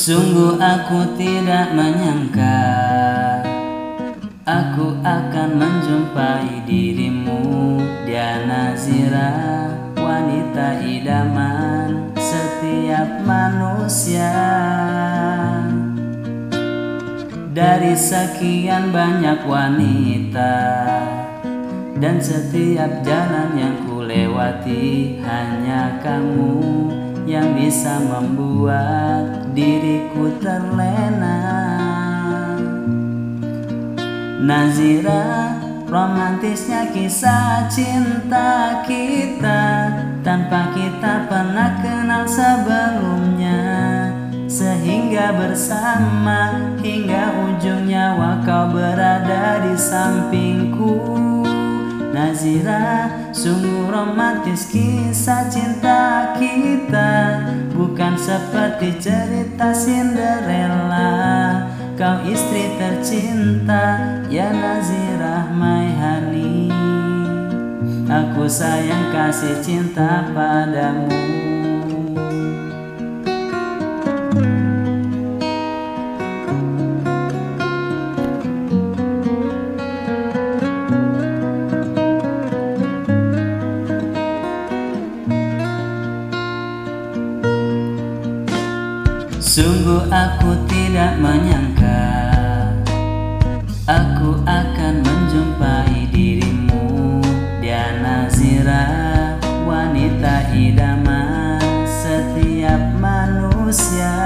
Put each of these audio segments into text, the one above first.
Sungguh aku tidak menyangka Aku akan menjumpai dirimu. Dia Nazira Wanita idaman setiap manusia. Dari sekian banyak wanita Dan setiap jalan yang ku lewati Hanya kamu yang bisa membuat diriku terlena. Nazira romantisnya kisah cinta kita. Tanpa kita pernah kenal sebelumnya. Sehingga bersama hingga ujung nyawa kau berada di sampingku. Nazira Sungguh romantis kisah cinta kita Bukan seperti cerita Cinderella. Kau istri tercinta Ya Nazira my honey Aku sayang kasih cinta padamu Sungguh aku tidak menyangka Aku akan menjumpai dirimu. Dia Nazira Wanita idaman setiap manusia.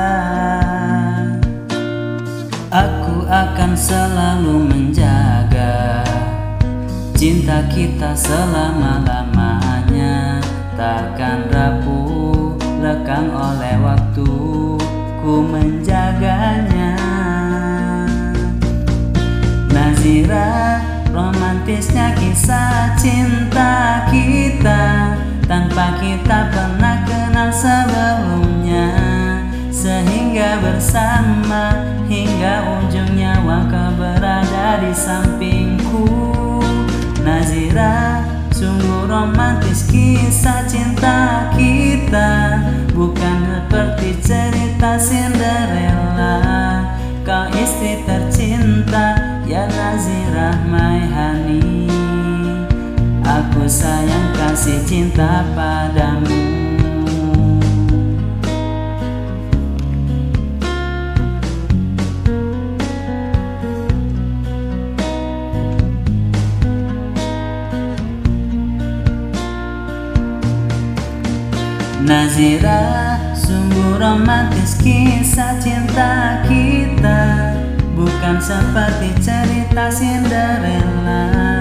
Aku akan selalu menjaga Cinta kita selama-lamanya Nazira romantisnya kisah cinta kita Tanpa kita pernah kenal sebelumnya. Sehingga bersama hingga ujung nyawa kau berada di sampingku. Nazira sungguh romantis kisah cinta kita. Bukan seperti cerita Cinderella. Kau istri Aku sayang kasih cinta padamu. Nazira Sungguh romantis kisah cinta kita. Bukan seperti cerita Cinderella